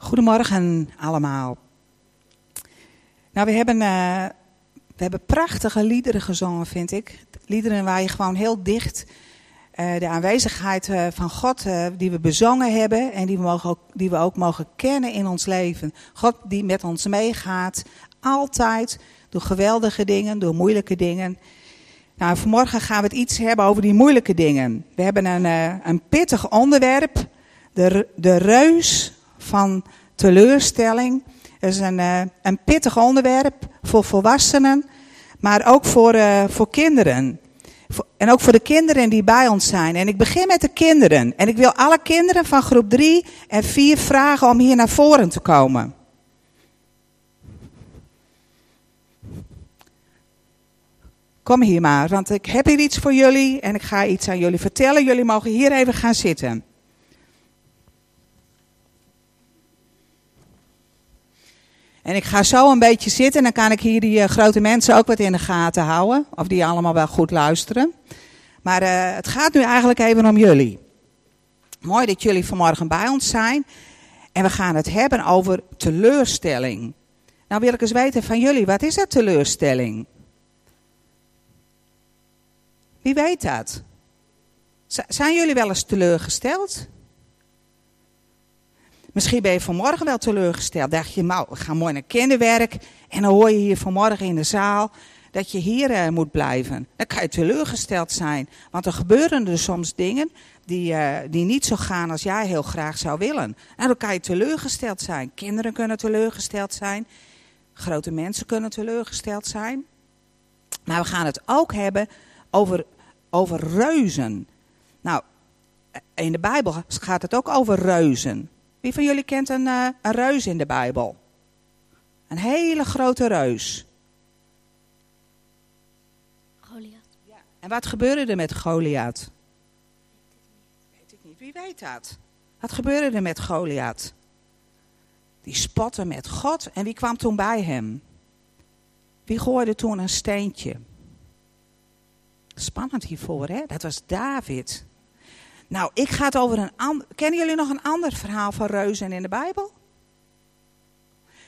Goedemorgen allemaal. Nou, we hebben, uh, we hebben prachtige liederen gezongen, vind ik. Liederen waar je gewoon heel dicht uh, de aanwezigheid uh, van God die we bezongen hebben en die we, mogen ook, die we ook mogen kennen in ons leven. God die met ons meegaat, altijd, door geweldige dingen, door moeilijke dingen. Nou, vanmorgen gaan we het iets hebben over die moeilijke dingen. We hebben een, een pittig onderwerp, de, de reus van teleurstelling. Dat is een, uh, een pittig onderwerp voor volwassenen, maar ook voor, uh, voor kinderen. En ook voor de kinderen die bij ons zijn. En ik begin met de kinderen. En ik wil alle kinderen van groep 3 en 4 vragen om hier naar voren te komen. Kom hier maar, want ik heb hier iets voor jullie en ik ga iets aan jullie vertellen. Jullie mogen hier even gaan zitten. En ik ga zo een beetje zitten en dan kan ik hier die uh, grote mensen ook wat in de gaten houden. Of die allemaal wel goed luisteren. Maar uh, het gaat nu eigenlijk even om jullie. Mooi dat jullie vanmorgen bij ons zijn. En we gaan het hebben over teleurstelling. Nou wil ik eens weten van jullie, wat is dat teleurstelling? Wie weet dat? Zijn jullie wel eens teleurgesteld? Misschien ben je vanmorgen wel teleurgesteld. Dacht je, nou, we gaan mooi naar kinderwerk. En dan hoor je hier vanmorgen in de zaal dat je hier uh, moet blijven. Dan kan je teleurgesteld zijn. Want er gebeuren er soms dingen die, uh, die niet zo gaan als jij heel graag zou willen. En dan kan je teleurgesteld zijn. Kinderen kunnen teleurgesteld zijn. Grote mensen kunnen teleurgesteld zijn. Maar we gaan het ook hebben over, over reuzen. Nou, in de Bijbel gaat het ook over reuzen. Wie van jullie kent een, uh, een reus in de Bijbel? Een hele grote reus. Goliath. Ja. En wat gebeurde er met Goliath? Weet ik niet. Wie weet dat? Wat gebeurde er met Goliath? Die spotte met God en wie kwam toen bij hem? Wie gooide toen een steentje? Spannend hiervoor, hè? Dat was David. Nou, ik ga het over een ander. Kennen jullie nog een ander verhaal van reuzen in de Bijbel?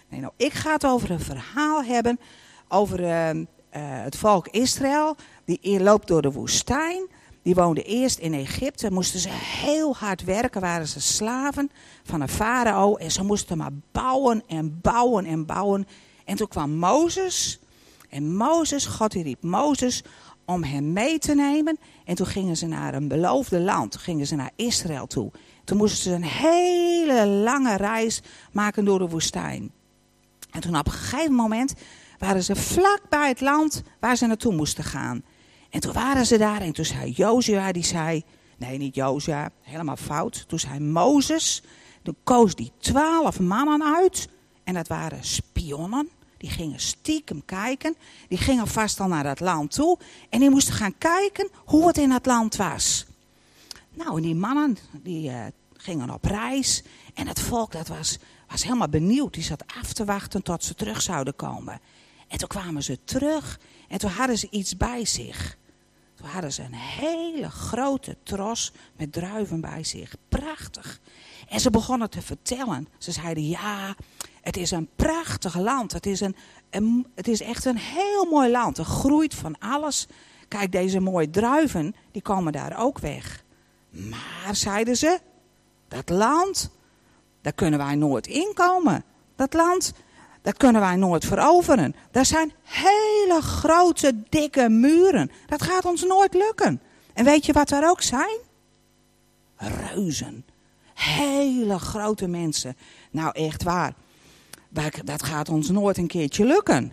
Nee, nou, ik ga het over een verhaal hebben over uh, uh, het volk Israël. Die loopt door de woestijn. Die woonden eerst in Egypte. Moesten ze heel hard werken, waren ze slaven van een farao. En ze moesten maar bouwen en bouwen en bouwen. En toen kwam Mozes. En Mozes, God die riep Mozes om hem mee te nemen. En toen gingen ze naar een beloofde land, gingen ze naar Israël toe. Toen moesten ze een hele lange reis maken door de woestijn. En toen op een gegeven moment waren ze vlak bij het land waar ze naartoe moesten gaan. En toen waren ze daar en toen zei Jozua, die zei, nee niet Jozua, helemaal fout. Toen zei Mozes, toen koos die twaalf mannen uit en dat waren spionnen. Die gingen stiekem kijken. Die gingen vast al naar dat land toe. En die moesten gaan kijken hoe het in dat land was. Nou, en die mannen die uh, gingen op reis. En het volk dat was, was helemaal benieuwd. Die zat af te wachten tot ze terug zouden komen. En toen kwamen ze terug. En toen hadden ze iets bij zich. Toen hadden ze een hele grote tros met druiven bij zich. Prachtig. En ze begonnen te vertellen. Ze zeiden, ja, het is een prachtig land. Het is, een, het is echt een heel mooi land. Er groeit van alles. Kijk, deze mooie druiven, die komen daar ook weg. Maar, zeiden ze, dat land, daar kunnen wij nooit inkomen. Dat land, dat kunnen wij nooit veroveren. Daar zijn hele grote, dikke muren. Dat gaat ons nooit lukken. En weet je wat daar ook zijn? Reuzen. Hele grote mensen. Nou, echt waar. Dat gaat ons nooit een keertje lukken.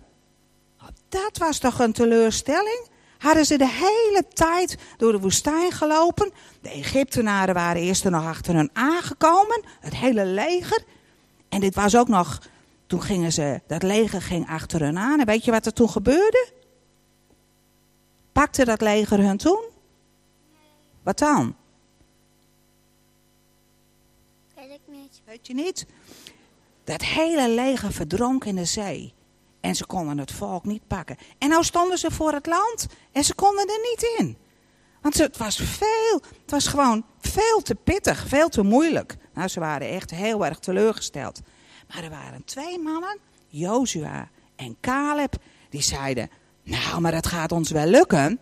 Dat was toch een teleurstelling? Hadden ze de hele tijd door de woestijn gelopen. De Egyptenaren waren eerst er nog achter hen aangekomen. Het hele leger. En dit was ook nog, toen gingen ze, dat leger ging achter hen aan. En weet je wat er toen gebeurde? Pakte dat leger hun toen? Wat dan? Weet ik niet. Weet je niet? Dat hele leger verdronk in de zee. En ze konden het volk niet pakken. En nou stonden ze voor het land en ze konden er niet in. Want het was veel, het was gewoon veel te pittig, veel te moeilijk. Nou, ze waren echt heel erg teleurgesteld. Maar er waren twee mannen, Jozua en Caleb, die zeiden: Nou, maar het gaat ons wel lukken.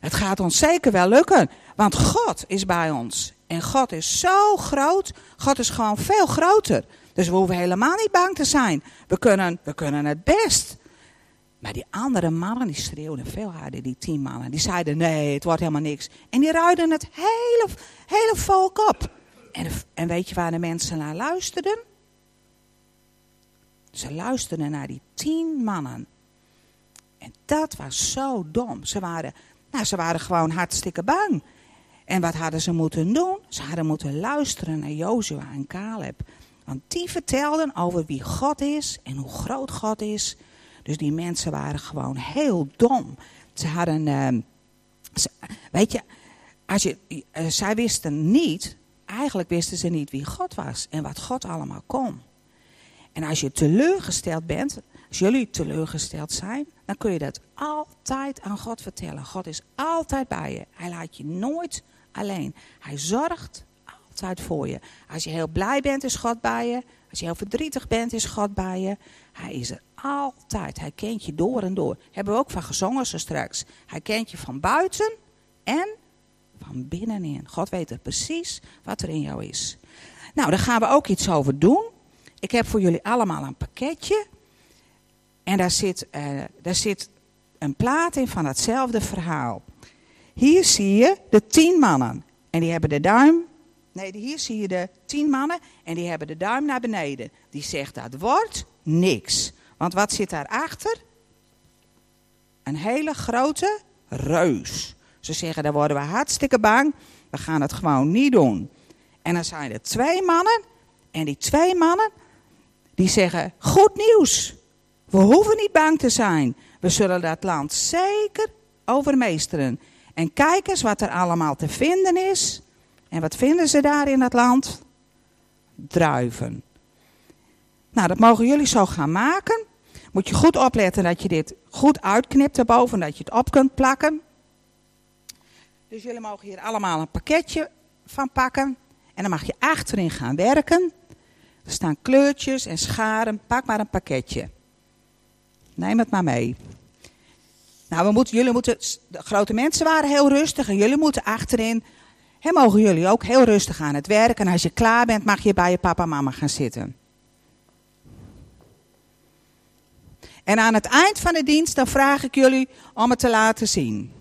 Het gaat ons zeker wel lukken, want God is bij ons. En God is zo groot, God is gewoon veel groter. Dus we hoeven helemaal niet bang te zijn. We kunnen, we kunnen het best. Maar die andere mannen, die schreeuwden veel harder, die tien mannen. Die zeiden, nee, het wordt helemaal niks. En die ruiden het hele, hele volk op. En, en weet je waar de mensen naar luisterden? Ze luisterden naar die tien mannen. En dat was zo dom. Ze waren, nou, ze waren gewoon hartstikke bang. En wat hadden ze moeten doen? Ze hadden moeten luisteren naar Jozua en Caleb. Want die vertelden over wie God is en hoe groot God is. Dus die mensen waren gewoon heel dom. Ze hadden, uh, weet je, als je, uh, zij wisten niet, eigenlijk wisten ze niet wie God was en wat God allemaal kon. En als je teleurgesteld bent, als jullie teleurgesteld zijn, dan kun je dat altijd aan God vertellen. God is altijd bij je. Hij laat je nooit alleen. Hij zorgt altijd voor je. Als je heel blij bent, is God bij je. Als je heel verdrietig bent, is God bij je. Hij is er altijd. Hij kent je door en door. Hebben we ook van gezongen zo straks. Hij kent je van buiten en van binnenin. God weet er precies wat er in jou is. Nou, daar gaan we ook iets over doen. Ik heb voor jullie allemaal een pakketje. En daar zit, uh, daar zit een plaat in van hetzelfde verhaal. Hier zie je de tien mannen. En die hebben de duim. Nee, hier zie je de tien mannen. En die hebben de duim naar beneden. Die zegt dat wordt niks. Want wat zit daarachter? Een hele grote reus. Ze zeggen, daar worden we hartstikke bang. We gaan het gewoon niet doen. En dan zijn er twee mannen. En die twee mannen, die zeggen, goed nieuws. We hoeven niet bang te zijn. We zullen dat land zeker overmeesteren. En kijk eens wat er allemaal te vinden is. En wat vinden ze daar in het land? Druiven. Nou, dat mogen jullie zo gaan maken. Moet je goed opletten dat je dit goed uitknipt erboven, dat je het op kunt plakken. Dus jullie mogen hier allemaal een pakketje van pakken. En dan mag je achterin gaan werken. Er staan kleurtjes en scharen. Pak maar een pakketje. Neem het maar mee. Nou, we moeten, jullie moeten, de grote mensen waren heel rustig en jullie moeten achterin. En mogen jullie ook heel rustig aan het werk. En als je klaar bent, mag je bij je papa en mama gaan zitten. En aan het eind van de dienst, dan vraag ik jullie om het te laten zien.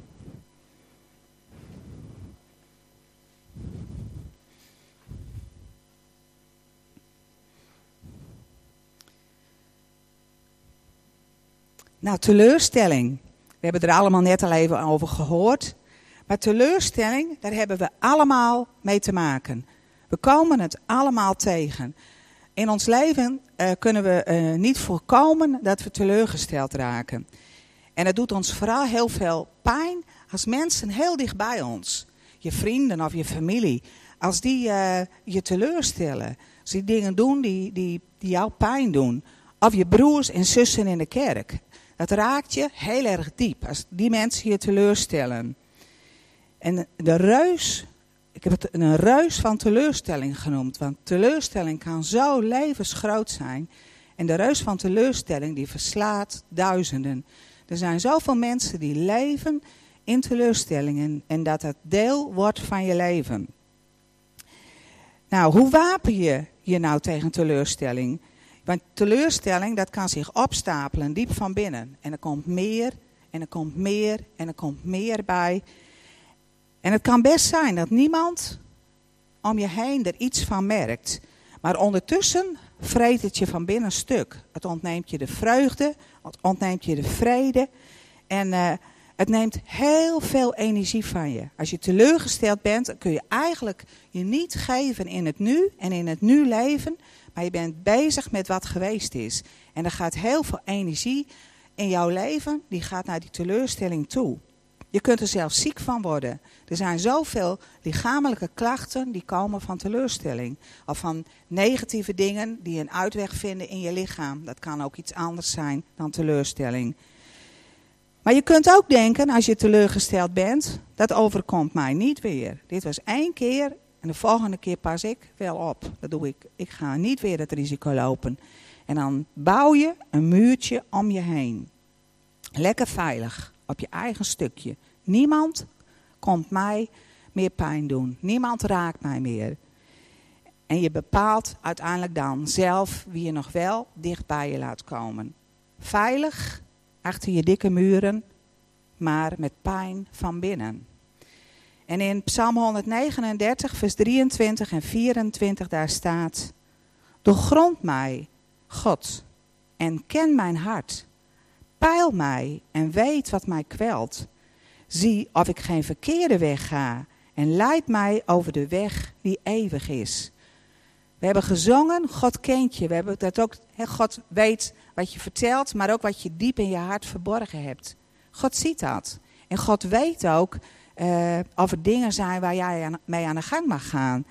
Nou, teleurstelling. We hebben er allemaal net al even over gehoord. Maar teleurstelling, daar hebben we allemaal mee te maken. We komen het allemaal tegen. In ons leven uh, kunnen we uh, niet voorkomen dat we teleurgesteld raken. En het doet ons vooral heel veel pijn als mensen heel dicht bij ons, je vrienden of je familie, als die uh, je teleurstellen. Als die dingen doen die, die, jou pijn doen. Of je broers en zussen in de kerk. Het raakt je heel erg diep als die mensen je teleurstellen. En de reus, ik heb het een reus van teleurstelling genoemd. Want teleurstelling kan zo levensgroot zijn. En de reus van teleurstelling die verslaat duizenden. Er zijn zoveel mensen die leven in teleurstellingen. En dat het deel wordt van je leven. Nou, hoe wapen je je nou tegen teleurstelling? Want teleurstelling, dat kan zich opstapelen diep van binnen. En er komt meer, en er komt meer, en er komt meer bij. En het kan best zijn dat niemand om je heen er iets van merkt. Maar ondertussen vreet het je van binnen stuk. Het ontneemt je de vreugde, het ontneemt je de vrede. En uh, het neemt heel veel energie van je. Als je teleurgesteld bent, kun je eigenlijk je niet geven in het nu en in het nu leven. Maar je bent bezig met wat geweest is. En er gaat heel veel energie in jouw leven, die gaat naar die teleurstelling toe. Je kunt er zelfs ziek van worden. Er zijn zoveel lichamelijke klachten die komen van teleurstelling. Of van negatieve dingen die een uitweg vinden in je lichaam. Dat kan ook iets anders zijn dan teleurstelling. Maar je kunt ook denken, als je teleurgesteld bent, dat overkomt mij niet weer. Dit was één keer En de volgende keer pas ik wel op. Dat doe ik. Ik ga niet weer het risico lopen. En dan bouw je een muurtje om je heen. Lekker veilig, op je eigen stukje. Niemand komt mij meer pijn doen. Niemand raakt mij meer. En je bepaalt uiteindelijk dan zelf wie je nog wel dicht bij je laat komen. Veilig, achter je dikke muren, maar met pijn van binnen. En in Psalm 139, vers 23 en 24, daar staat: Doorgrond mij, God, en ken mijn hart. Peil mij en weet wat mij kwelt. Zie of ik geen verkeerde weg ga en leid mij over de weg die eeuwig is. We hebben gezongen, God kent je. We hebben dat ook, God weet wat je vertelt, maar ook wat je diep in je hart verborgen hebt. God ziet dat. En God weet ook uh, of er dingen zijn waar jij mee aan de gang mag gaan.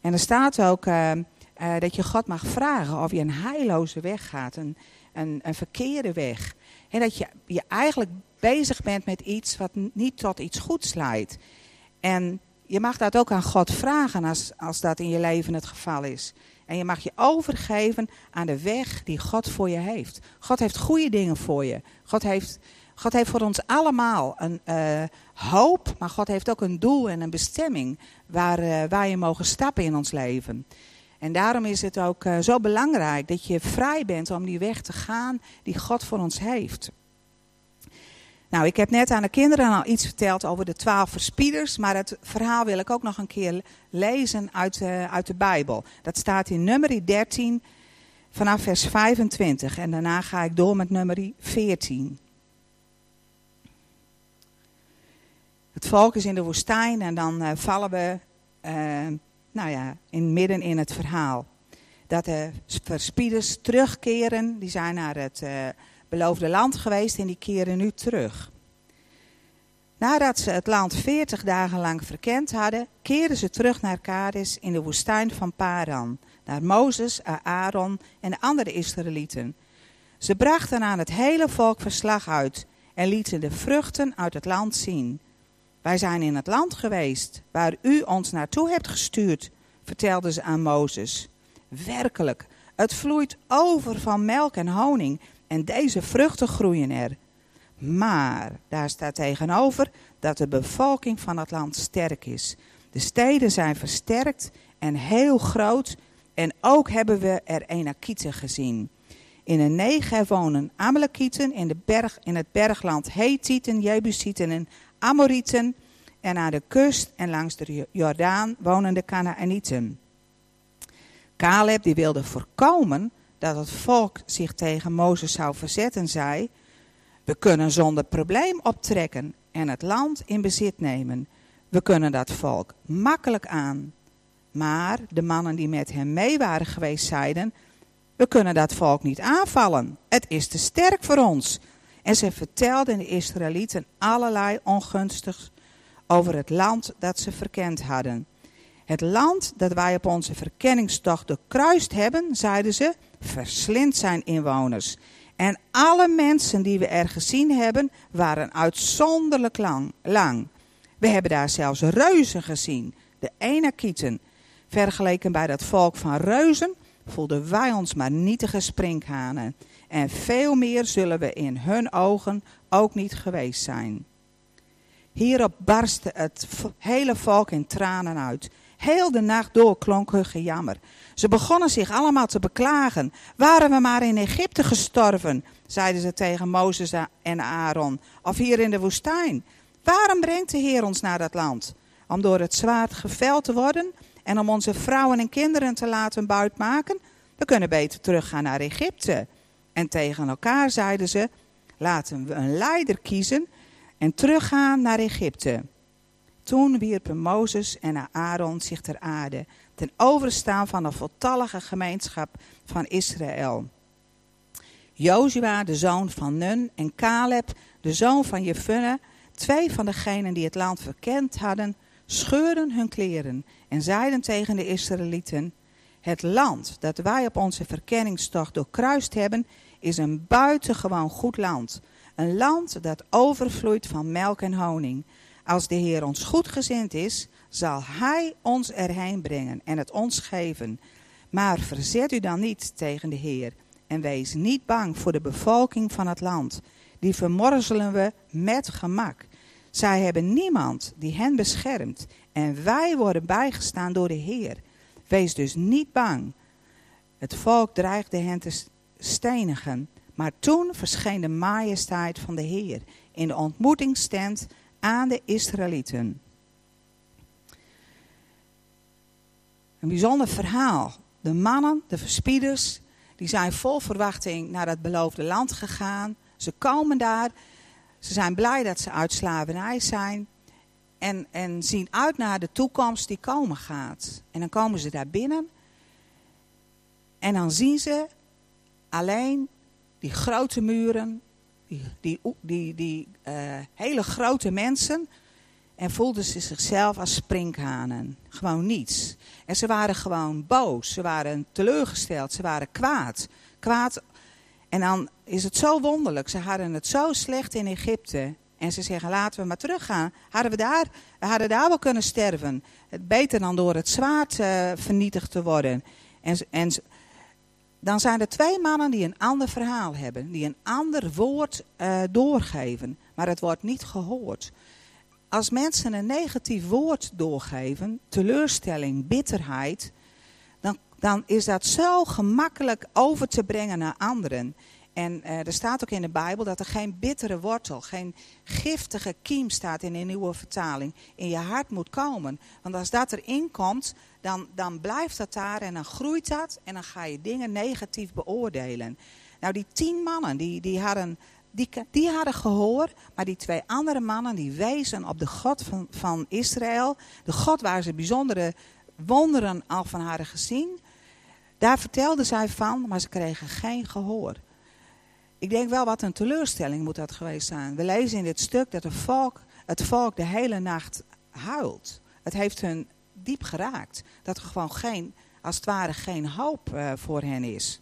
En er staat ook uh, uh, dat je God mag vragen of je een heilloze weg gaat, een, een, een verkeerde weg. En dat je, je eigenlijk bezig bent met iets wat niet tot iets goeds leidt. En je mag dat ook aan God vragen als, als dat in je leven het geval is. En je mag je overgeven aan de weg die God voor je heeft. God heeft goede dingen voor je. God heeft, God heeft voor ons allemaal een uh, hoop, maar God heeft ook een doel en een bestemming waar uh, wij mogen stappen in ons leven. En daarom is het ook uh, zo belangrijk dat je vrij bent om die weg te gaan die God voor ons heeft. Nou, ik heb net aan de kinderen al iets verteld over de twaalf verspieders, maar het verhaal wil ik ook nog een keer lezen uit, uh, uit de Bijbel. Dat staat in nummer 13 vanaf vers 25 en daarna ga ik door met nummer 14. Het volk is in de woestijn en dan uh, vallen we nou ja, in, midden in het verhaal. Dat de verspieders terugkeren, die zijn naar het beloofde land geweest en die keren nu terug. Nadat ze het land veertig dagen lang verkend hadden, keerden ze terug naar Kades in de woestijn van Paran, naar Mozes, Aaron en de andere Israëlieten. Ze brachten aan het hele volk verslag uit en lieten de vruchten uit het land zien. Wij zijn in het land geweest waar u ons naartoe hebt gestuurd, vertelden ze aan Mozes. Werkelijk, het vloeit over van melk en honing en deze vruchten groeien er. Maar daar staat tegenover dat de bevolking van het land sterk is. De steden zijn versterkt en heel groot. En ook hebben we er Enakieten gezien. In een Negev wonen Amalekieten, in, de berg, in het bergland Hethieten, Jebusieten en Amorieten. En aan de kust en langs de Jordaan wonen de Canaanieten. Caleb die wilde voorkomen dat het volk zich tegen Mozes zou verzetten, zei: We kunnen zonder probleem optrekken en het land in bezit nemen. We kunnen dat volk makkelijk aan. Maar de mannen die met hem mee waren geweest zeiden: We kunnen dat volk niet aanvallen. Het is te sterk voor ons. En ze vertelden de Israëlieten allerlei ongunstigs over het land dat ze verkend hadden. Het land dat wij op onze verkenningstocht doorkruist hebben, zeiden ze, verslindt zijn inwoners. En alle mensen die we er gezien hebben, waren uitzonderlijk lang. lang. We hebben daar zelfs reuzen gezien, de Enakieten. Vergeleken bij dat volk van reuzen voelden wij ons maar nietige sprinkhanen. En veel meer zullen we in hun ogen ook niet geweest zijn. Hierop barstte het hele volk in tranen uit. Heel de nacht door klonk hun gejammer. Ze begonnen zich allemaal te beklagen. Waren we maar in Egypte gestorven, zeiden ze tegen Mozes en Aaron, of hier in de woestijn. Waarom brengt de Heer ons naar dat land? Om door het zwaard geveld te worden en om onze vrouwen en kinderen te laten buitmaken? We kunnen beter teruggaan naar Egypte. En tegen elkaar zeiden ze, laten we een leider kiezen en teruggaan naar Egypte. Toen wierpen Mozes en Aaron zich ter aarde, ten overstaan van de voltallige gemeenschap van Israël. Jozua, de zoon van Nun, en Caleb, de zoon van Jefunne, twee van degenen die het land verkend hadden, scheurden hun kleren en zeiden tegen de Israëlieten: Het land dat wij op onze verkenningstocht doorkruist hebben, is een buitengewoon goed land. Een land dat overvloeit van melk en honing. Als de Heer ons goedgezind is, zal Hij ons erheen brengen en het ons geven. Maar verzet u dan niet tegen de Heer en wees niet bang voor de bevolking van het land. Die vermorzelen we met gemak. Zij hebben niemand die hen beschermt en wij worden bijgestaan door de Heer. Wees dus niet bang. Het volk dreigde hen te stenigen, maar toen verscheen de majesteit van de Heer in de ontmoetingstent aan de Israëlieten. Een bijzonder verhaal. De mannen, de verspieders, die zijn vol verwachting naar het beloofde land gegaan. Ze komen daar. Ze zijn blij dat ze uit slavernij zijn. En, en zien uit naar de toekomst die komen gaat. En dan komen ze daar binnen. En dan zien ze alleen die grote muren, die, die, die, uh, hele grote mensen. En voelden ze zichzelf als sprinkhanen. Gewoon niets. En ze waren gewoon boos. Ze waren teleurgesteld. Ze waren kwaad. Kwaad. En dan is het zo wonderlijk. Ze hadden het zo slecht in Egypte. En ze zeggen, laten we maar teruggaan. Hadden we daar, hadden daar wel kunnen sterven. Beter dan door het zwaard uh, vernietigd te worden. En, en dan zijn er twee mannen die een ander verhaal hebben. Die een ander woord uh, doorgeven. Maar het wordt niet gehoord. Als mensen een negatief woord doorgeven, teleurstelling, bitterheid, dan, dan is dat zo gemakkelijk over te brengen naar anderen. En uh, er staat ook in de Bijbel dat er geen bittere wortel, geen giftige kiem staat in een nieuwe vertaling, in je hart moet komen. Want als dat erin komt, dan, dan blijft dat daar en dan groeit dat en dan ga je dingen negatief beoordelen. Nou, die tien mannen, die, die, hadden, die, die hadden gehoor, maar die twee andere mannen, die wezen op de God van, van Israël, de God waar ze bijzondere wonderen al van hadden gezien. Daar vertelden zij van, maar ze kregen geen gehoor. Ik denk wel wat een teleurstelling moet dat geweest zijn. We lezen in dit stuk dat het volk, het volk de hele nacht huilt. Het heeft hun diep geraakt. Dat er gewoon geen, als het ware geen hoop uh, voor hen is.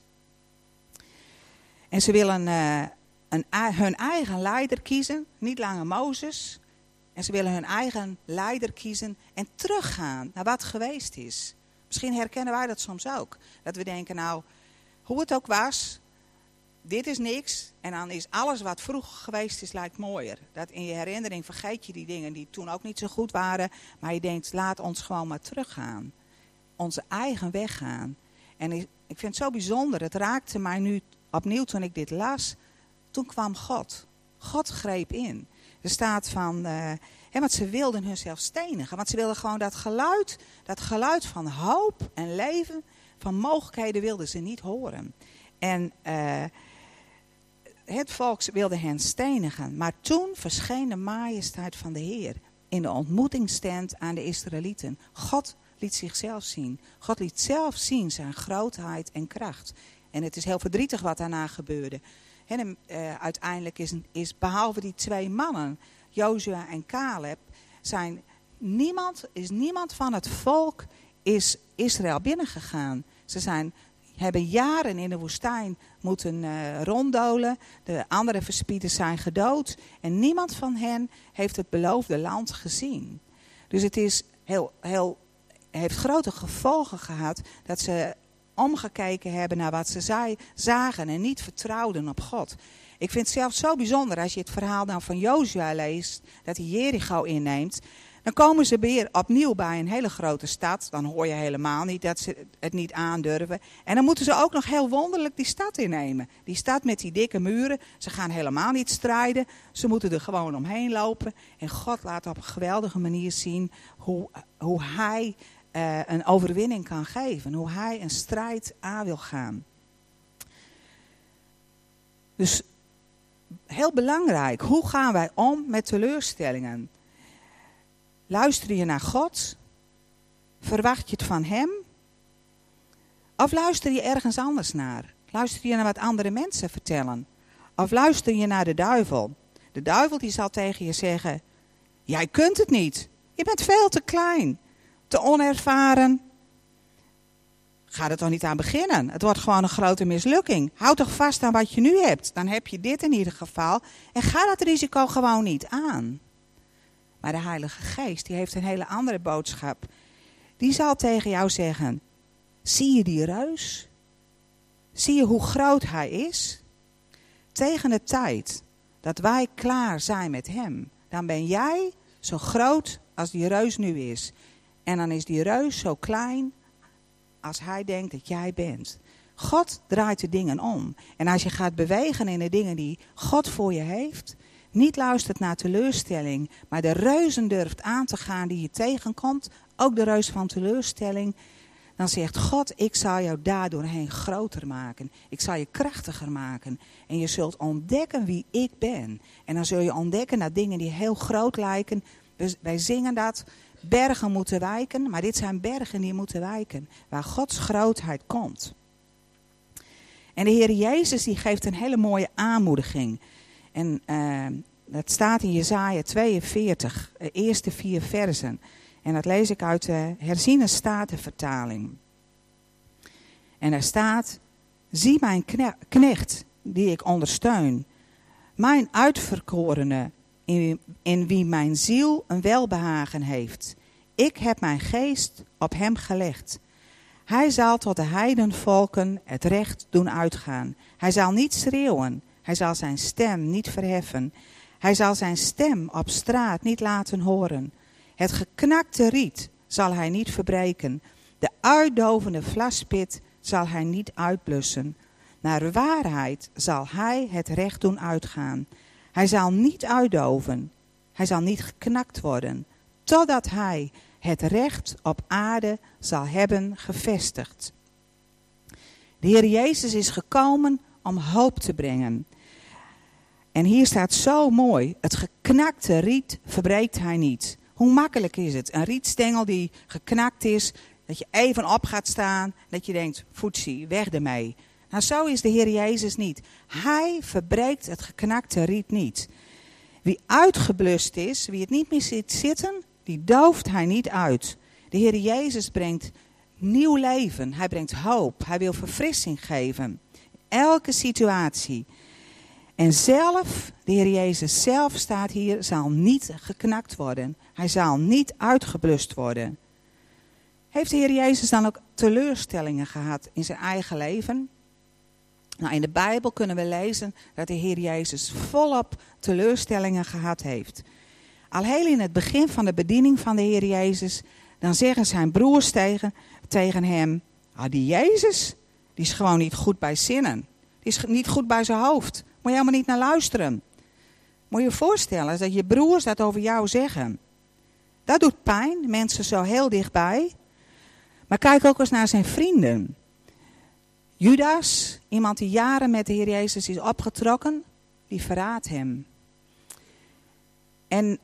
En ze willen uh, een, hun eigen leider kiezen, niet langer Mozes. En ze willen hun eigen leider kiezen en teruggaan naar wat geweest is. Misschien herkennen wij dat soms ook. Dat we denken, nou, hoe het ook was, dit is niks. En dan is alles wat vroeger geweest is, lijkt mooier. Dat in je herinnering vergeet je die dingen die toen ook niet zo goed waren. Maar je denkt, laat ons gewoon maar teruggaan. Onze eigen weg gaan. En ik, vind het zo bijzonder. Het raakte mij nu opnieuw toen ik dit las. Toen kwam God. God greep in. Er staat van, uh, hè, want ze wilden hunzelf stenigen. Want ze wilden gewoon dat geluid, dat geluid van hoop en leven, van mogelijkheden wilden ze niet horen. En uh, het volk wilde hen stenigen. Maar toen verscheen de majesteit van de Heer in de ontmoetingstent aan de Israëlieten. God liet zichzelf zien. God liet zelf zien zijn grootheid en kracht. En het is heel verdrietig wat daarna gebeurde. En, uh, uiteindelijk is, is, behalve die twee mannen, Jozua en Caleb, zijn niemand, is niemand van het volk is Israël binnengegaan. Ze zijn hebben jaren in de woestijn moeten uh, ronddolen. De andere verspieders zijn gedood. En niemand van hen heeft het beloofde land gezien. Dus het is heel, heel, heeft grote gevolgen gehad dat ze omgekeken hebben naar wat ze zei, zagen en niet vertrouwden op God. Ik vind het zelf zo bijzonder als je het verhaal dan van Jozua leest, dat hij Jericho inneemt. Dan komen ze weer opnieuw bij een hele grote stad. Dan hoor je helemaal niet dat ze het niet aandurven. En dan moeten ze ook nog heel wonderlijk die stad innemen. Die stad met die dikke muren. Ze gaan helemaal niet strijden. Ze moeten er gewoon omheen lopen. En God laat op een geweldige manier zien hoe, hoe hij uh, een overwinning kan geven. Hoe hij een strijd aan wil gaan. Dus heel belangrijk. Hoe gaan wij om met teleurstellingen? Luister je naar God? Verwacht je het van Hem? Of luister je ergens anders naar? Luister je naar wat andere mensen vertellen? Of luister je naar de duivel? De duivel die zal tegen je zeggen: Jij kunt het niet. Je bent veel te klein, te onervaren. Ga er toch niet aan beginnen. Het wordt gewoon een grote mislukking. Houd toch vast aan wat je nu hebt. Dan heb je dit in ieder geval. En ga dat risico gewoon niet aan. Maar de Heilige Geest, die heeft een hele andere boodschap. Die zal tegen jou zeggen: Zie je die reus? Zie je hoe groot hij is? Tegen de tijd dat wij klaar zijn met hem, dan ben jij zo groot als die reus nu is. En dan is die reus zo klein als hij denkt dat jij bent. God draait de dingen om. En als je gaat bewegen in de dingen die God voor je heeft, niet luistert naar teleurstelling, maar de reuzen durft aan te gaan die je tegenkomt, ook de reus van teleurstelling, dan zegt God, ik zal jou daardoorheen groter maken. Ik zal je krachtiger maken. En je zult ontdekken wie ik ben. En dan zul je ontdekken dat dingen die heel groot lijken, wij zingen dat, bergen moeten wijken, maar dit zijn bergen die moeten wijken, waar Gods grootheid komt. En de Heer Jezus die geeft een hele mooie aanmoediging. En uh, dat staat in Jezaja 42, de eerste vier versen. En dat lees ik uit de herziene statenvertaling. En daar staat, zie mijn knecht die ik ondersteun, mijn uitverkorene in, in wie mijn ziel een welbehagen heeft. Ik heb mijn geest op hem gelegd. Hij zal tot de heidenvolken het recht doen uitgaan. Hij zal niet schreeuwen. Hij zal zijn stem niet verheffen. Hij zal zijn stem op straat niet laten horen. Het geknakte riet zal hij niet verbreken. De uitdovende vlaspit zal hij niet uitblussen. Naar waarheid zal hij het recht doen uitgaan. Hij zal niet uitdoven. Hij zal niet geknakt worden. Totdat hij het recht op aarde zal hebben gevestigd. De Heer Jezus is gekomen om hoop te brengen. En hier staat zo mooi: het geknakte riet verbreekt hij niet. Hoe makkelijk is het? Een rietstengel die geknakt is, dat je even op gaat staan, dat je denkt: voetsie, weg ermee. Nou, zo is de Heer Jezus niet. Hij verbreekt het geknakte riet niet. Wie uitgeblust is, wie het niet meer zit zitten, die dooft hij niet uit. De Heer Jezus brengt nieuw leven. Hij brengt hoop. Hij wil verfrissing geven. Elke situatie. En zelf, de Heer Jezus zelf staat hier, zal niet geknakt worden. Hij zal niet uitgeblust worden. Heeft de Heer Jezus dan ook teleurstellingen gehad in zijn eigen leven? Nou, in de Bijbel kunnen we lezen dat de Heer Jezus volop teleurstellingen gehad heeft. Al heel in het begin van de bediening van de Heer Jezus, dan zeggen zijn broers tegen, tegen hem: ah, Die Jezus, die is gewoon niet goed bij zinnen. Die is niet goed bij zijn hoofd. Moet je helemaal niet naar luisteren. Moet je je voorstellen dat je broers dat over jou zeggen. Dat doet pijn, mensen zo heel dichtbij. Maar kijk ook eens naar zijn vrienden. Judas, iemand die jaren met de Heer Jezus is opgetrokken, die verraadt hem. En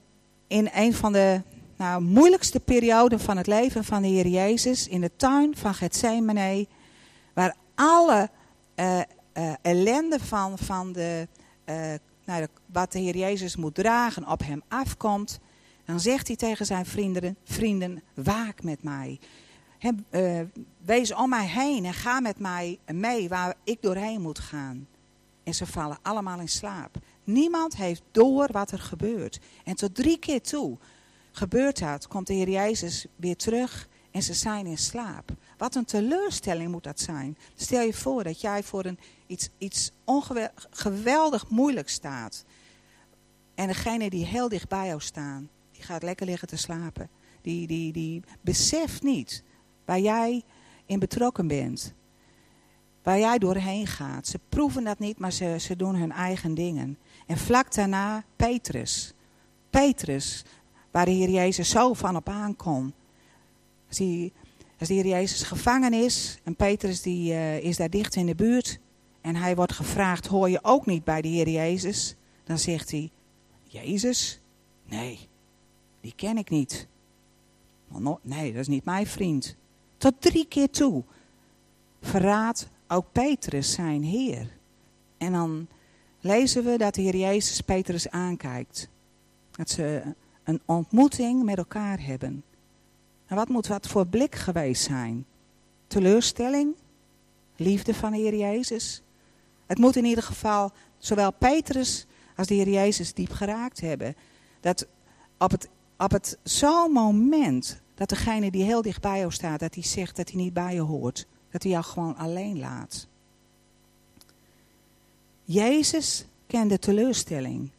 in een van de nou, moeilijkste perioden van het leven van de Heer Jezus, in de tuin van Gethsemane, waar alle uh, uh, ellende van, van de, uh, nou, de, wat de Heer Jezus moet dragen op hem afkomt, dan zegt hij tegen zijn vrienden, vrienden waak met mij. He, wees om mij heen en ga met mij mee waar ik doorheen moet gaan. En ze vallen allemaal in slaap. Niemand heeft door wat er gebeurt. En tot drie keer toe gebeurt dat, komt de Heer Jezus weer terug en ze zijn in slaap. Wat een teleurstelling moet dat zijn. Stel je voor dat jij voor een, iets, iets geweldig moeilijk staat. En degene die heel dicht bij jou staan, die gaat lekker liggen te slapen. Die, die, die beseft niet waar jij in betrokken bent. Waar jij doorheen gaat. Ze proeven dat niet, maar ze, ze doen hun eigen dingen. En vlak daarna Petrus. Petrus, waar de Heer Jezus zo van op aankom. Als, als de Heer Jezus gevangen is en Petrus die, uh, is daar dicht in de buurt. En hij wordt gevraagd, hoor je ook niet bij de Heer Jezus? Dan zegt hij, Jezus? Nee, die ken ik niet. Nee, dat is niet mijn vriend. Tot drie keer toe verraadt ook Petrus zijn Heer. En dan lezen we dat de Heer Jezus Petrus aankijkt. Dat ze een ontmoeting met elkaar hebben. En wat moet wat voor blik geweest zijn? Teleurstelling? Liefde van de Heer Jezus? Het moet in ieder geval zowel Petrus als de Heer Jezus diep geraakt hebben. Dat op het op het zo'n moment dat degene die heel dicht bij jou staat, dat hij zegt dat hij niet bij je hoort. Dat hij jou gewoon alleen laat. Jezus kende teleurstelling.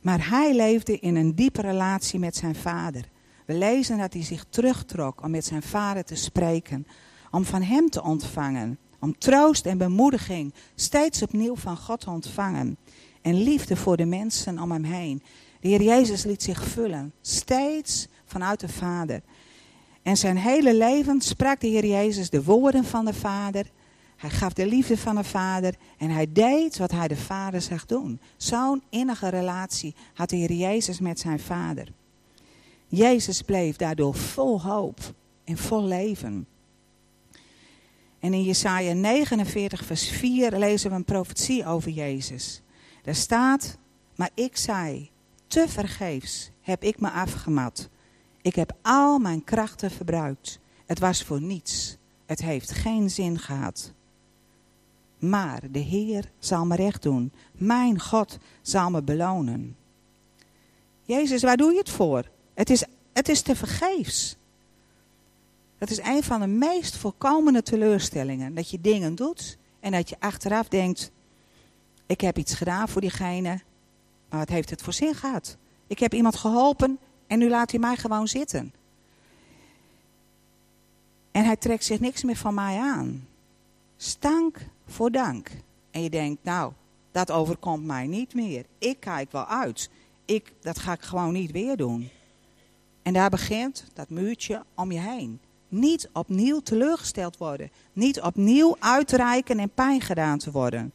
Maar hij leefde in een diepe relatie met zijn vader. We lezen dat hij zich terugtrok om met zijn vader te spreken. Om van hem te ontvangen. Om troost en bemoediging steeds opnieuw van God te ontvangen. En liefde voor de mensen om hem heen. De Heer Jezus liet zich vullen. Steeds vanuit de Vader. En zijn hele leven sprak de Heer Jezus de woorden van de Vader. Hij gaf de liefde van de Vader en hij deed wat hij de Vader zag doen. Zo'n innige relatie had de Heer Jezus met zijn Vader. Jezus bleef daardoor vol hoop en vol leven. En in Jesaja 49 vers 4 lezen we een profetie over Jezus. Daar staat, maar ik zei, te vergeefs heb ik me afgemat. Ik heb al mijn krachten verbruikt. Het was voor niets. Het heeft geen zin gehad. Maar de Heer zal me recht doen. Mijn God zal me belonen. Jezus, waar doe je het voor? Het is, het is te vergeefs. Dat is een van de meest voorkomende teleurstellingen. Dat je dingen doet en dat je achteraf denkt: ik heb iets gedaan voor diegene, maar wat heeft het voor zin gehad? Ik heb iemand geholpen en nu laat hij mij gewoon zitten. En hij trekt zich niks meer van mij aan. Stank voor dank. En je denkt, nou, dat overkomt mij niet meer. Ik kijk wel uit. Ik, dat ga ik gewoon niet weer doen. En daar begint dat muurtje om je heen. Niet opnieuw teleurgesteld worden. Niet opnieuw uitreiken en pijn gedaan te worden.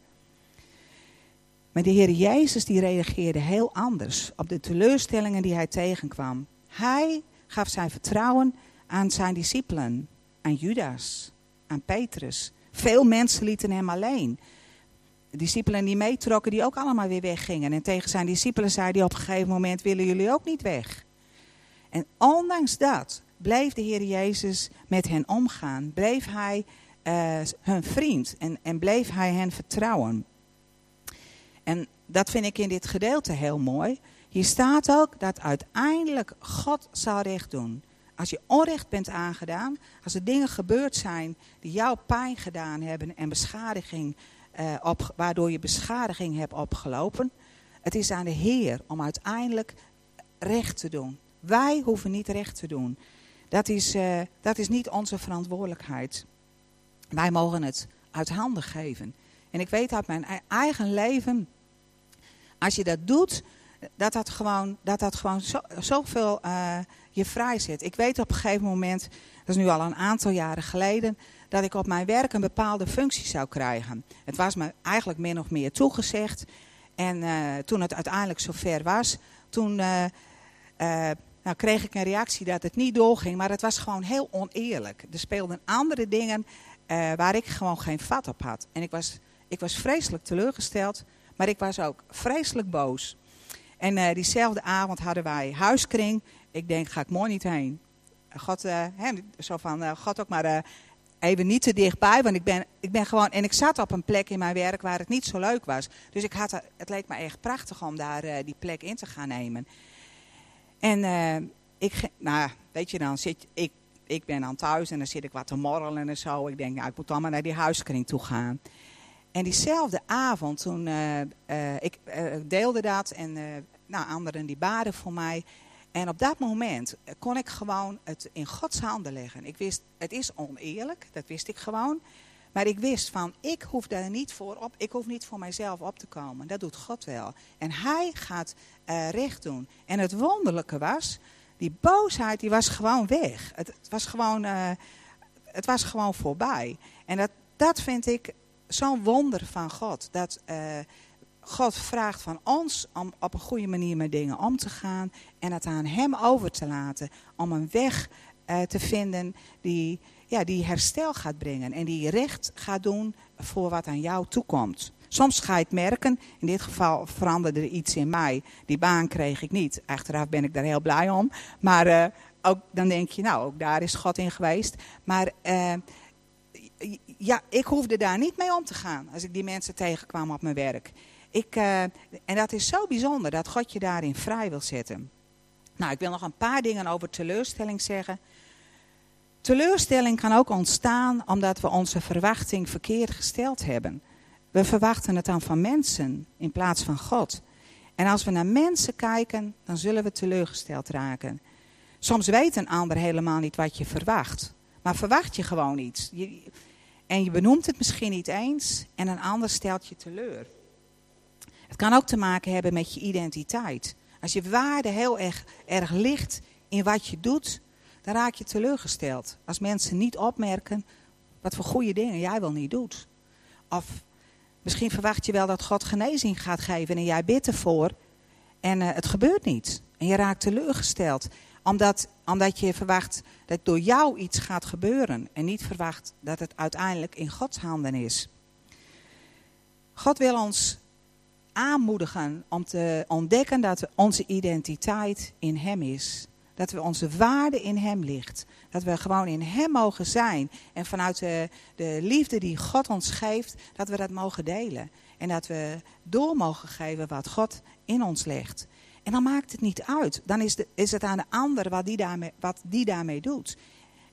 Maar de Heer Jezus die reageerde heel anders op de teleurstellingen die hij tegenkwam. Hij gaf zijn vertrouwen aan zijn discipelen, aan Judas, aan Petrus. Veel mensen lieten hem alleen. Discipelen die meetrokken, die ook allemaal weer weggingen. En tegen zijn discipelen zei hij op een gegeven moment, willen jullie ook niet weg? En ondanks dat bleef de Heer Jezus met hen omgaan. Bleef hij uh, hun vriend en, en bleef hij hen vertrouwen. En dat vind ik in dit gedeelte heel mooi. Hier staat ook dat uiteindelijk God zal recht doen. Als je onrecht bent aangedaan, als er dingen gebeurd zijn die jou pijn gedaan hebben en beschadiging, uh, op, waardoor je beschadiging hebt opgelopen, het is aan de Heer om uiteindelijk recht te doen. Wij hoeven niet recht te doen. Dat is, uh, dat is niet onze verantwoordelijkheid. Wij mogen het uit handen geven. En ik weet uit mijn eigen leven, als je dat doet, dat dat gewoon, dat dat gewoon zo, zoveel uh, je vrij zet. Ik weet op een gegeven moment, dat is nu al een aantal jaren geleden, dat ik op mijn werk een bepaalde functie zou krijgen. Het was me eigenlijk min of meer toegezegd. En uh, toen het uiteindelijk zover was, toen nou, kreeg ik een reactie dat het niet doorging. Maar het was gewoon heel oneerlijk. Er speelden andere dingen waar ik gewoon geen vat op had. En ik was, ik was vreselijk teleurgesteld, maar ik was ook vreselijk boos. En uh, diezelfde avond hadden wij huiskring. Ik denk, ga ik mooi niet heen. God, hè, zo van, God ook maar even niet te dichtbij. Want ik ben, ik ben gewoon, en ik zat op een plek in mijn werk waar het niet zo leuk was. Dus ik had, het leek me echt prachtig om daar die plek in te gaan nemen. En ik, nou, weet je dan, zit, ik, ik ben dan thuis en dan zit ik wat te morrelen en zo. Ik denk, nou, ik moet allemaal naar die huiskring toe gaan. En diezelfde avond, toen uh, uh, ik uh, deelde dat en nou, anderen die baden voor mij. En op dat moment kon ik gewoon het in Gods handen leggen. Ik wist, het is oneerlijk, dat wist ik gewoon. Maar ik wist van, ik hoef daar niet voor op, ik hoef niet voor mijzelf op te komen. Dat doet God wel. En hij gaat recht doen. En het wonderlijke was, die boosheid die was gewoon weg. Het, was, gewoon, het was gewoon voorbij. En dat, dat vind ik zo'n wonder van God. Dat uh, God vraagt van ons om op een goede manier met dingen om te gaan. En het aan hem over te laten. Om een weg te vinden die, ja, die herstel gaat brengen. En die recht gaat doen voor wat aan jou toekomt. Soms ga je het merken. In dit geval veranderde er iets in mij. Die baan kreeg ik niet. Achteraf ben ik daar heel blij om. Maar uh, ook, dan denk je, nou, ook daar is God in geweest. Maar ja, ik hoefde daar niet mee om te gaan als ik die mensen tegenkwam op mijn werk. Ik, uh, en dat is zo bijzonder dat God je daarin vrij wil zetten. Nou, ik wil nog een paar dingen over teleurstelling zeggen. Teleurstelling kan ook ontstaan omdat we onze verwachting verkeerd gesteld hebben. We verwachten het dan van mensen in plaats van God. En als we naar mensen kijken, dan zullen we teleurgesteld raken. Soms weet een ander helemaal niet wat je verwacht. Maar verwacht je gewoon iets. Je, en je benoemt het misschien niet eens en een ander stelt je teleur. Het kan ook te maken hebben met je identiteit. Als je waarde heel erg, erg ligt in wat je doet, dan raak je teleurgesteld. Als mensen niet opmerken wat voor goede dingen jij wel niet doet. Of misschien verwacht je wel dat God genezing gaat geven en jij bidt ervoor en uh, het gebeurt niet. En je raakt teleurgesteld omdat, omdat je verwacht dat door jou iets gaat gebeuren en niet verwacht dat het uiteindelijk in Gods handen is. God wil ons aanmoedigen om te ontdekken dat onze identiteit in Hem is. Dat we onze waarde in Hem ligt. Dat we gewoon in Hem mogen zijn. En vanuit de, de liefde die God ons geeft, dat we dat mogen delen. En dat we door mogen geven wat God in ons legt. En dan maakt het niet uit. Dan is, de, is het aan de ander wat die, daarmee, wat die daarmee doet.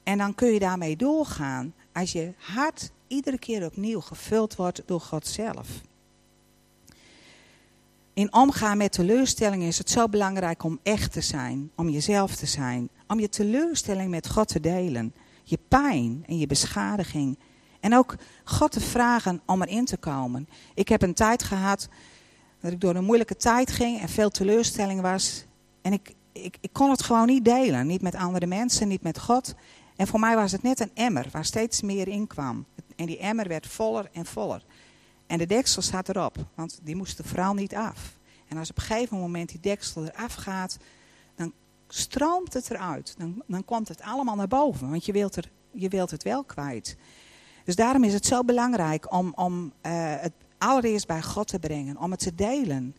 En dan kun je daarmee doorgaan als je hart iedere keer opnieuw gevuld wordt door God zelf. In omgaan met teleurstellingen is het zo belangrijk om echt te zijn, om jezelf te zijn, om je teleurstelling met God te delen, je pijn en je beschadiging. En ook God te vragen om erin te komen. Ik heb een tijd gehad dat ik door een moeilijke tijd ging en veel teleurstelling was. En ik, ik, ik kon het gewoon niet delen. Niet met andere mensen, niet met God. En voor mij was het net een emmer waar steeds meer in kwam. En die emmer werd voller en voller. En de deksel staat erop, want die moest vooral niet af. En als op een gegeven moment die deksel eraf gaat, dan stroomt het eruit. Dan, dan komt het allemaal naar boven, want je wilt, er, je wilt het wel kwijt. Dus daarom is het zo belangrijk om, om uh, het allereerst bij God te brengen, om het te delen.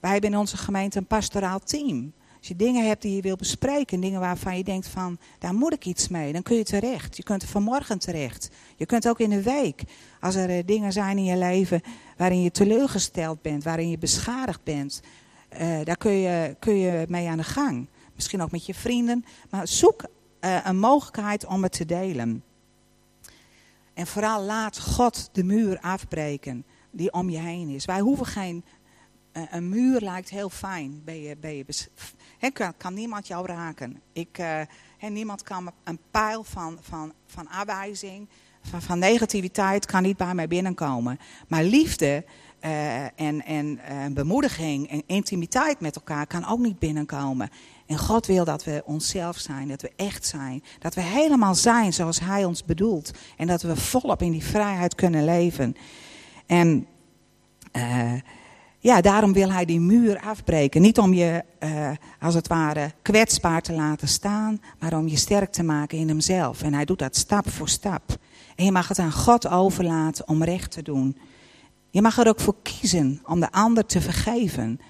Wij hebben in onze gemeente een pastoraal team. Als je dingen hebt die je wil bespreken, dingen waarvan je denkt van, daar moet ik iets mee, dan kun je terecht. Je kunt er vanmorgen terecht. Je kunt ook in de week, als er eh, dingen zijn in je leven waarin je teleurgesteld bent, waarin je beschadigd bent, uh, daar kun je, kun je mee aan de gang. Misschien ook met je vrienden, maar zoek uh, een mogelijkheid om het te delen. En vooral laat God de muur afbreken die om je heen is. Wij hoeven geen. Een muur lijkt heel fijn. Ben je, ben je kan, niemand jou raken. Ik, niemand kan een pijl van, van, van afwijzing, van, negativiteit, kan niet bij mij binnenkomen. Maar liefde uh, en, en bemoediging en intimiteit met elkaar kan ook niet binnenkomen. En God wil dat we onszelf zijn, dat we echt zijn. Dat we helemaal zijn zoals Hij ons bedoelt. En dat we volop in die vrijheid kunnen leven. En uh, ja, daarom wil hij die muur afbreken. Niet om je, als het ware, kwetsbaar te laten staan, maar om je sterk te maken in hemzelf. En hij doet dat stap voor stap. En je mag het aan God overlaten om recht te doen. Je mag er ook voor kiezen om de ander te vergeven.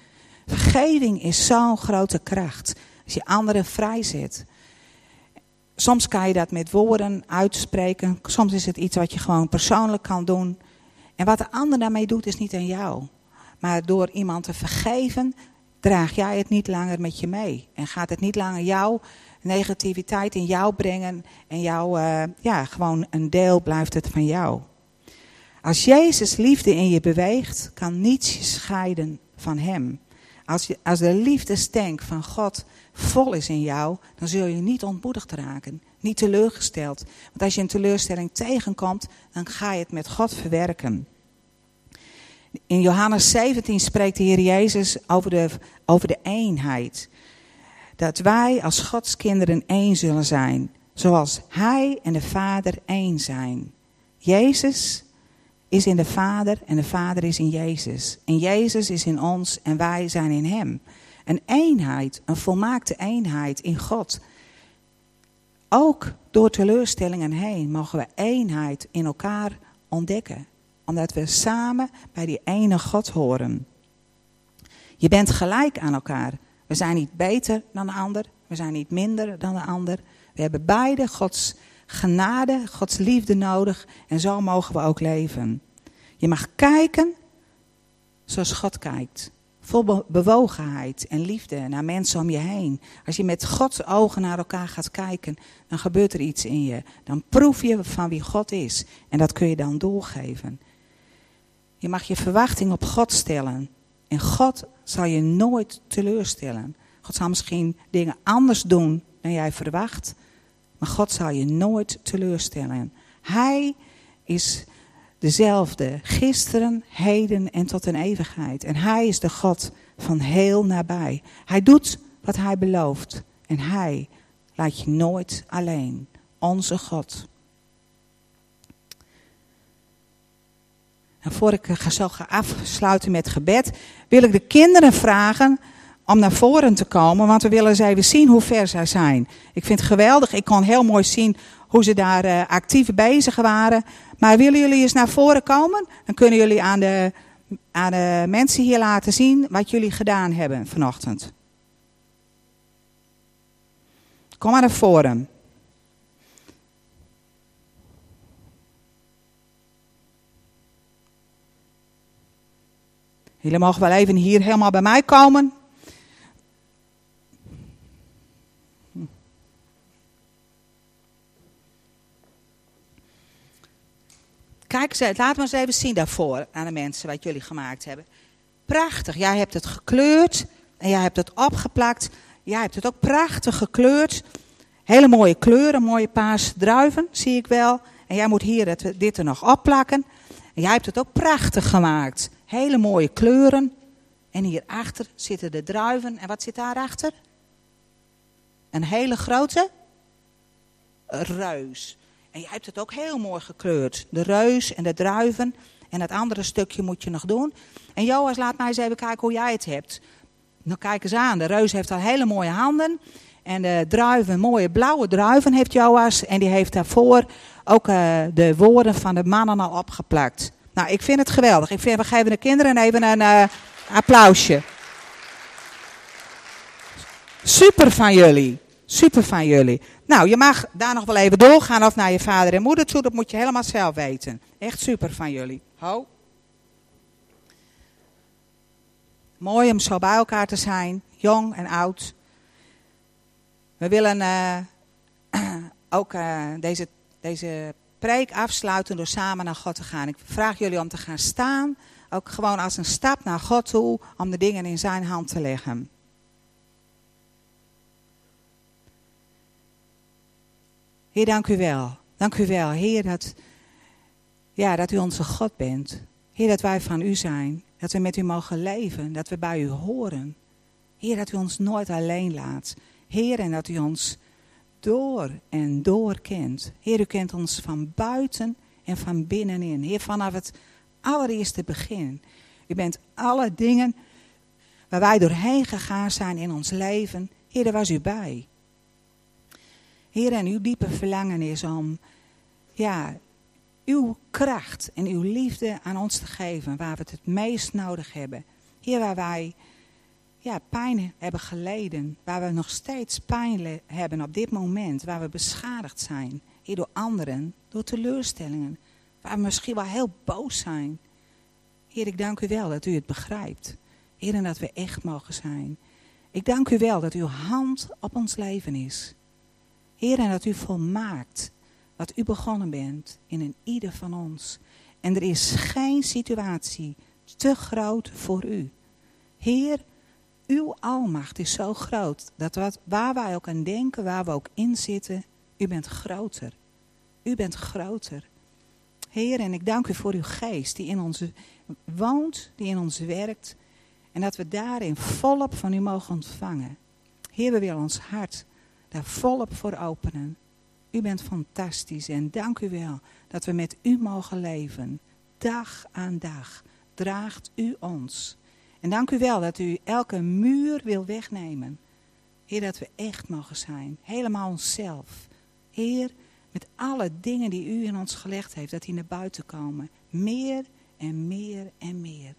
Vergeving is zo'n grote kracht. Als je anderen vrijzet. Soms kan je dat met woorden uitspreken. Soms is het iets wat je gewoon persoonlijk kan doen. En wat de ander daarmee doet, is niet aan jou. Maar door iemand te vergeven, draag jij het niet langer met je mee. En gaat het niet langer jouw negativiteit in jou brengen. En jou, uh, ja, gewoon een deel blijft het van jou. Als Jezus liefde in je beweegt, kan niets je scheiden van Hem. Als, je, als de liefdestank van God vol is in jou, dan zul je niet ontmoedigd raken. Niet teleurgesteld. Want als je een teleurstelling tegenkomt, dan ga je het met God verwerken. In Johannes 17 spreekt de Heer Jezus over de, over de eenheid. Dat wij als Gods kinderen één zullen zijn. Zoals Hij en de Vader één zijn. Jezus is in de Vader en de Vader is in Jezus. En Jezus is in ons en wij zijn in Hem. Een eenheid, een volmaakte eenheid in God. Ook door teleurstellingen heen mogen we eenheid in elkaar ontdekken. Omdat we samen bij die ene God horen. Je bent gelijk aan elkaar. We zijn niet beter dan de ander. We zijn niet minder dan de ander. We hebben beide Gods genade, Gods liefde nodig. En zo mogen we ook leven. Je mag kijken zoals God kijkt. Vol be- bewogenheid en liefde naar mensen om je heen. Als je met Gods ogen naar elkaar gaat kijken, dan gebeurt er iets in je. Dan proef je van wie God is. En dat kun je dan doorgeven. Je mag je verwachting op God stellen. En God zal je nooit teleurstellen. God zal misschien dingen anders doen dan jij verwacht. Maar God zal je nooit teleurstellen. Hij is dezelfde gisteren, heden en tot een eeuwigheid. En hij is de God van heel nabij. Hij doet wat hij belooft. En hij laat je nooit alleen. Onze God. En voor ik eh, zo ga afsluiten met gebed, wil ik de kinderen vragen om naar voren te komen, want we willen eens even zien hoe ver zij zijn. Ik vind het geweldig, ik kon heel mooi zien hoe ze daar uh, actief bezig waren. Maar willen jullie eens naar voren komen? Dan kunnen jullie aan de, aan de mensen hier laten zien wat jullie gedaan hebben vanochtend. Kom maar naar voren. Jullie mogen wel even hier helemaal bij mij komen. Kijk eens, laat me eens even zien daarvoor aan de mensen wat jullie gemaakt hebben. Prachtig, jij hebt het gekleurd en jij hebt het opgeplakt. Jij hebt het ook prachtig gekleurd. Hele mooie kleuren, mooie paarse druiven, zie ik wel. En jij moet hier het, dit er nog opplakken. En jij hebt het ook prachtig gemaakt. Hele mooie kleuren. En hierachter zitten de druiven. En wat zit daarachter? Een hele grote reus. En jij hebt het ook heel mooi gekleurd. De reus en de druiven. En het andere stukje moet je nog doen. En Joas, laat mij eens even kijken hoe jij het hebt. Nou, kijk eens aan. De reus heeft al hele mooie handen. En de druiven, mooie blauwe druiven heeft Joas. En die heeft daarvoor ook uh, de woorden van de mannen al opgeplakt. Nou, ik vind het geweldig. Ik vind, we geven de kinderen even een uh, applausje. Super van jullie. Super van jullie. Nou, je mag daar nog wel even doorgaan of naar je vader en moeder toe. Dat moet je helemaal zelf weten. Echt super van jullie. Ho. Mooi om zo bij elkaar te zijn. Jong en oud. We willen uh, ook uh, deze, deze preek afsluiten door samen naar God te gaan. Ik vraag jullie om te gaan staan. Ook gewoon als een stap naar God toe. Om de dingen in zijn hand te leggen. Heer, dank u wel. Dank u wel, Heer, dat, ja, dat u onze God bent. Heer, dat wij van u zijn. Dat we met u mogen leven. Dat we bij u horen. Heer, dat u ons nooit alleen laat. Heer, en dat u ons door en door kent. Heer, u kent ons van buiten en van binnenin. Heer, vanaf het allereerste begin. U bent alle dingen waar wij doorheen gegaan zijn in ons leven. Heer, daar was u bij. Heer, en uw diepe verlangen is om ja, uw kracht en uw liefde aan ons te geven waar we het het meest nodig hebben. Heer, waar wij ja, pijn hebben geleden, waar we nog steeds pijn hebben op dit moment, waar we beschadigd zijn. Door anderen, door teleurstellingen, waar we misschien wel heel boos zijn. Heer, ik dank u wel dat u het begrijpt. Heer, en dat we echt mogen zijn. Ik dank u wel dat uw hand op ons leven is. Heer, en dat u volmaakt wat u begonnen bent in een ieder van ons. En er is geen situatie te groot voor u. Heer, uw almacht is zo groot dat wat, waar wij ook aan denken, waar we ook in zitten, u bent groter. U bent groter. Heer, en ik dank u voor uw geest die in ons woont, die in ons werkt. En dat we daarin volop van u mogen ontvangen. Heer, we willen ons hart daar volop voor openen. U bent fantastisch en dank u wel dat we met u mogen leven. Dag aan dag draagt u ons. En dank u wel dat u elke muur wil wegnemen. Heer, dat we echt mogen zijn. Helemaal onszelf. Heer, met alle dingen die u in ons gelegd heeft, dat die naar buiten komen. Meer en meer en meer.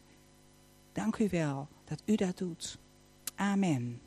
Dank u wel dat u dat doet. Amen.